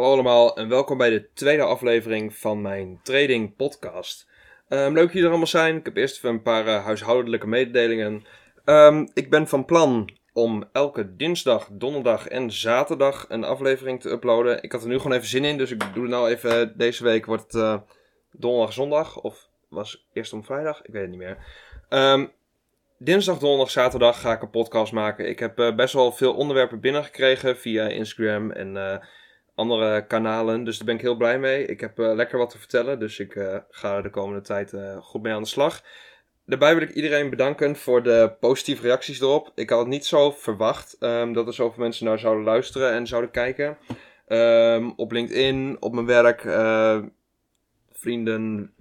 Hallo allemaal en welkom bij de tweede aflevering van mijn trading podcast. Um, leuk dat jullie er allemaal zijn. Ik heb eerst even een paar uh, huishoudelijke mededelingen. Um, ik ben van plan om elke dinsdag, donderdag en zaterdag een aflevering te uploaden. Ik had er nu gewoon even zin in, dus ik doe het nou even. Deze week wordt het uh, donderdag, zondag of was eerst om vrijdag? Ik weet het niet meer. Um, dinsdag, donderdag, zaterdag ga ik een podcast maken. Ik heb uh, best wel veel onderwerpen binnengekregen via Instagram en andere kanalen. Dus daar ben ik heel blij mee. Ik heb uh, lekker wat te vertellen. Dus ik ga er de komende tijd goed mee aan de slag. Daarbij wil ik iedereen bedanken voor de positieve reacties erop. Ik had het niet zo verwacht um, dat er zoveel mensen naar zouden luisteren en zouden kijken. Um, op LinkedIn, op mijn werk vrienden,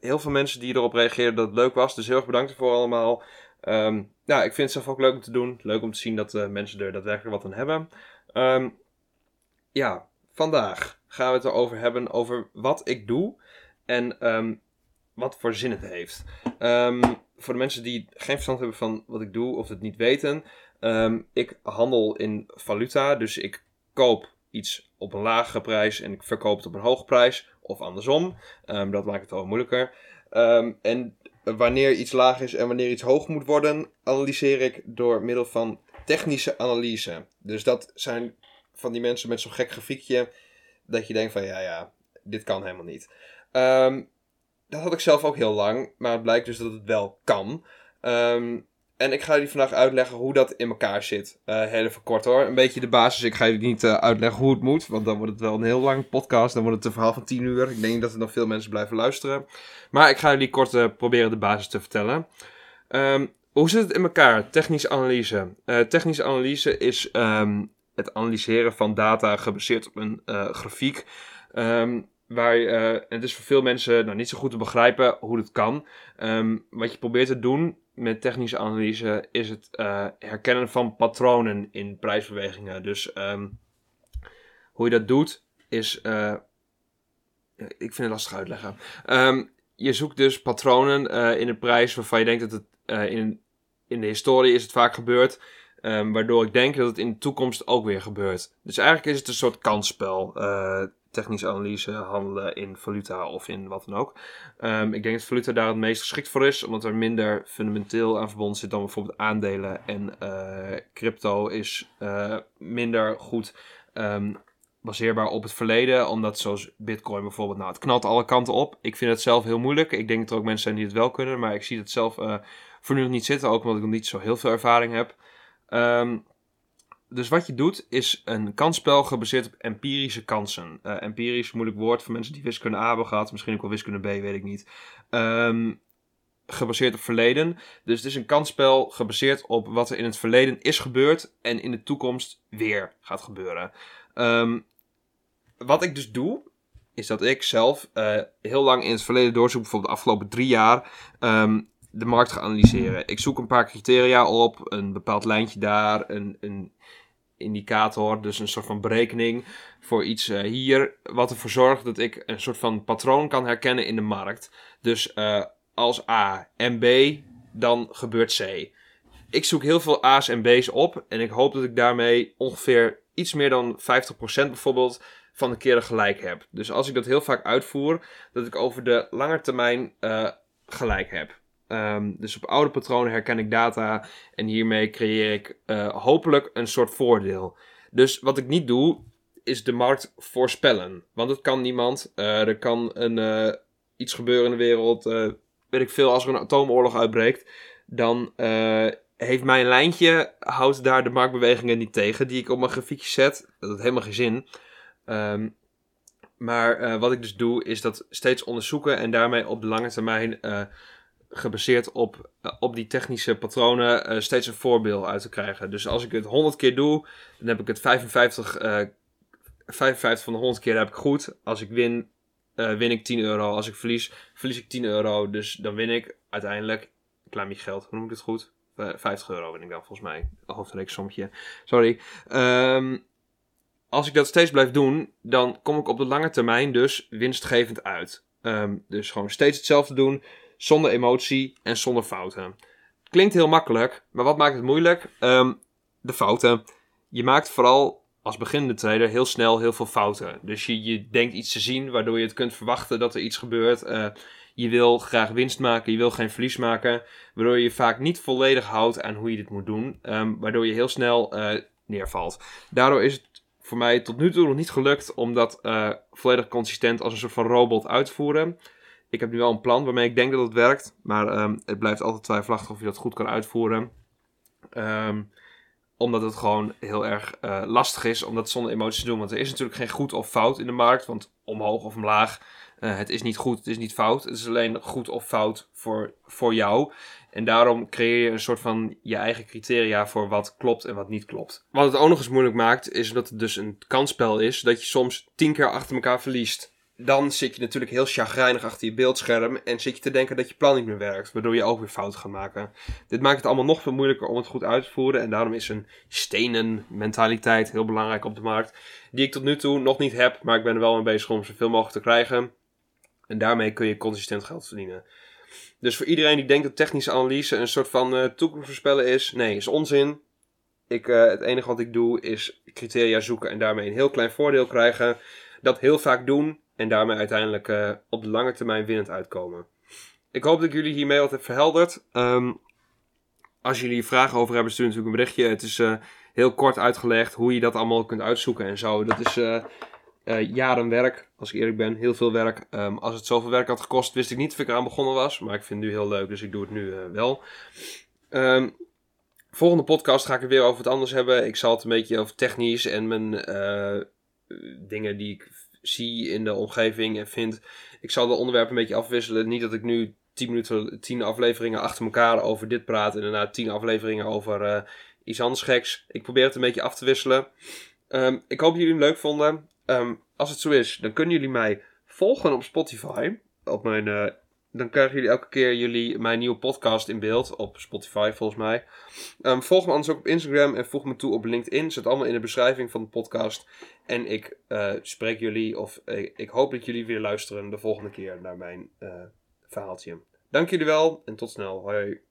heel veel mensen die erop reageerden dat het leuk was. Dus heel erg bedankt ervoor allemaal. Um, ja, ik vind het zelf ook leuk om te doen. Leuk om te zien dat mensen er daadwerkelijk wat aan hebben. Ja, vandaag gaan we het erover hebben over wat ik doe en um, wat voor zin het heeft. voor de mensen die geen verstand hebben van wat ik doe of het niet weten. ik handel in valuta, dus ik koop iets op een lage prijs en ik verkoop het op een hoge prijs. Of andersom. dat maakt het wel moeilijker. en wanneer iets laag is en wanneer iets hoog moet worden, analyseer ik door middel van technische analyse. Dus dat zijn van die mensen met zo'n gek grafiekje dat je denkt van ja, ja, dit kan helemaal niet. Um, dat had ik zelf ook heel lang, maar het blijkt dus dat het wel kan. Um, en ik ga jullie vandaag uitleggen hoe dat in elkaar zit. Uh, heel even kort hoor. Een beetje de basis. Ik ga jullie niet uh, uitleggen hoe het moet. Want dan wordt het wel een heel lang podcast. Dan wordt het een verhaal van 10 uur. Ik denk dat er nog veel mensen blijven luisteren. Maar ik ga jullie kort uh, proberen de basis te vertellen. Um, hoe zit het in elkaar? Technische analyse. technische analyse is het analyseren van data gebaseerd op een grafiek. Um, waar uh, het is voor veel mensen nou, niet zo goed te begrijpen hoe het kan. Um, wat je probeert te doen met technische analyse is het uh, herkennen van patronen in prijsbewegingen. Dus um, hoe je dat doet is. Ik vind het lastig uitleggen. Je zoekt dus patronen in de prijs waarvan je denkt dat het in, in de historie is het vaak gebeurd. Um, waardoor ik denk dat het in de toekomst ook weer gebeurt. Dus eigenlijk is het een soort kansspel technische analyse handelen in valuta of in wat dan ook. Um, ik denk dat valuta daar het meest geschikt voor is, omdat er minder fundamenteel aan verbonden zit dan bijvoorbeeld aandelen. En uh, crypto is uh, minder goed um, baseerbaar op het verleden, omdat zoals Bitcoin bijvoorbeeld, nou het knalt alle kanten op. Ik vind het zelf heel moeilijk. Ik denk dat er ook mensen zijn die het wel kunnen, maar ik zie het zelf voor nu nog niet zitten, ook omdat ik nog niet zo heel veel ervaring heb. Um, dus wat je doet is een kansspel gebaseerd op empirische kansen. Uh, empirisch, moeilijk woord voor mensen die wiskunde A hebben gehad. Misschien ook wel wiskunde B, weet ik niet. Um, gebaseerd op verleden. Dus het is een kansspel gebaseerd op wat er in het verleden is gebeurd en in de toekomst weer gaat gebeuren. Um, wat ik dus doe, is dat ik zelf uh, heel lang in het verleden doorzoek, bijvoorbeeld de afgelopen drie jaar, de markt ga analyseren. Ik zoek een paar criteria op, een bepaald lijntje daar, een, een indicator, dus een soort van berekening voor iets uh, hier, wat ervoor zorgt dat ik een soort van patroon kan herkennen in de markt. Dus uh, als A en B, dan gebeurt C. Ik zoek heel veel A's en B's op en ik hoop dat ik daarmee ongeveer iets meer dan 50% bijvoorbeeld van de keren gelijk heb. Dus als ik dat heel vaak uitvoer, dat ik over de lange termijn uh, gelijk heb. Um, dus op oude patronen herken ik data en hiermee creëer ik uh, hopelijk een soort voordeel. Dus wat ik niet doe, is de markt voorspellen. Want het kan niemand. Uh, er kan een, uh, iets gebeuren in de wereld. weet ik veel, als er een atoomoorlog uitbreekt, dan heeft mijn lijntje, houdt daar de marktbewegingen niet tegen, die ik op mijn grafiekje zet. Dat heeft helemaal geen zin. Um, maar wat ik dus doe, is dat steeds onderzoeken en daarmee op de lange termijn gebaseerd op, eh, op die technische patronen uh, steeds een voorbeeld uit te krijgen. Dus als ik het 100 keer doe, dan heb ik het 55, uh, 55 van de 100 keer heb ik goed. Als ik win, win ik 10 euro. Als ik verlies, verlies ik 10 euro. Dus dan win ik uiteindelijk een klein geld. Hoe noem ik het goed? 50 euro win ik dan volgens mij. Hoofdreeksommetje. Sorry. Um, als ik dat steeds blijf doen, dan kom ik op de lange termijn dus winstgevend uit. Um, dus gewoon steeds hetzelfde doen zonder emotie en zonder fouten. Klinkt heel makkelijk, maar wat maakt het moeilijk? Um, de fouten. Je maakt vooral als beginnende trader heel snel heel veel fouten. Dus je, je denkt iets te zien waardoor je het kunt verwachten dat er iets gebeurt. Uh, je wil graag winst maken, je wil geen verlies maken. Waardoor je je vaak niet volledig houdt aan hoe je dit moet doen. Um, waardoor je heel snel uh, neervalt. Daardoor is het voor mij tot nu toe nog niet gelukt om dat uh, volledig consistent als een soort van robot uit te voeren. Ik heb nu wel een plan waarmee ik denk dat het werkt. Maar um, het blijft altijd twijfelachtig of je dat goed kan uitvoeren. Um, omdat het gewoon heel erg uh, lastig is om dat zonder emoties te doen. Want er is natuurlijk geen goed of fout in de markt. Want omhoog of omlaag, uh, het is niet goed, het is niet fout. Het is alleen goed of fout voor, voor jou. En daarom creëer je een soort van je eigen criteria voor wat klopt en wat niet klopt. Wat het ook nog eens moeilijk maakt, is dat het dus een kansspel is. Dat je soms tien keer achter elkaar verliest dan zit je natuurlijk heel chagrijnig achter je beeldscherm en zit je te denken dat je plan niet meer werkt, waardoor je ook weer fouten gaat maken. Dit maakt het allemaal nog veel moeilijker om het goed uit te voeren en daarom is een stenen mentaliteit heel belangrijk op de markt, die ik tot nu toe nog niet heb, maar ik ben er wel mee bezig om zoveel mogelijk te krijgen. En daarmee kun je consistent geld verdienen. Dus voor iedereen die denkt dat technische analyse een soort van uh, toekomst voorspellen is, nee, is onzin. Ik, uh, het enige wat ik doe is criteria zoeken en daarmee een heel klein voordeel krijgen. Dat heel vaak doen en daarmee uiteindelijk uh, op de lange termijn winnend uitkomen. Ik hoop dat ik jullie hiermee wat heb verhelderd. Um, als jullie vragen over hebben, stuur natuurlijk een berichtje. Het is uh, heel kort uitgelegd hoe je dat allemaal kunt uitzoeken en zo. Dat is uh, jaren werk, als ik eerlijk ben. Heel veel werk. Um, als het zoveel werk had gekost, wist ik niet of ik eraan begonnen was. Maar ik vind het nu heel leuk, dus ik doe het nu wel. Um, volgende podcast ga ik het weer over wat anders hebben. Ik zal het een beetje over technisch en mijn dingen die ik zie in de omgeving en vind. Ik zal de onderwerpen een beetje afwisselen. Niet dat ik nu 10 minuten, 10 afleveringen achter elkaar over dit praat en daarna 10 afleveringen over uh, iets anders geks. Ik probeer het een beetje af te wisselen. Um, ik hoop dat jullie het leuk vonden. Um, als het zo is, dan kunnen jullie mij volgen op Spotify. Op mijn uh, dan krijgen jullie elke keer jullie, mijn nieuwe podcast in beeld. Op Spotify volgens mij. Um, volg me anders ook op Instagram en voeg me toe op LinkedIn. Zet allemaal in de beschrijving van de podcast. En ik uh, spreek jullie, of uh, ik hoop dat jullie weer luisteren de volgende keer naar mijn uh, verhaaltje. Dank jullie wel en tot snel. Hoi.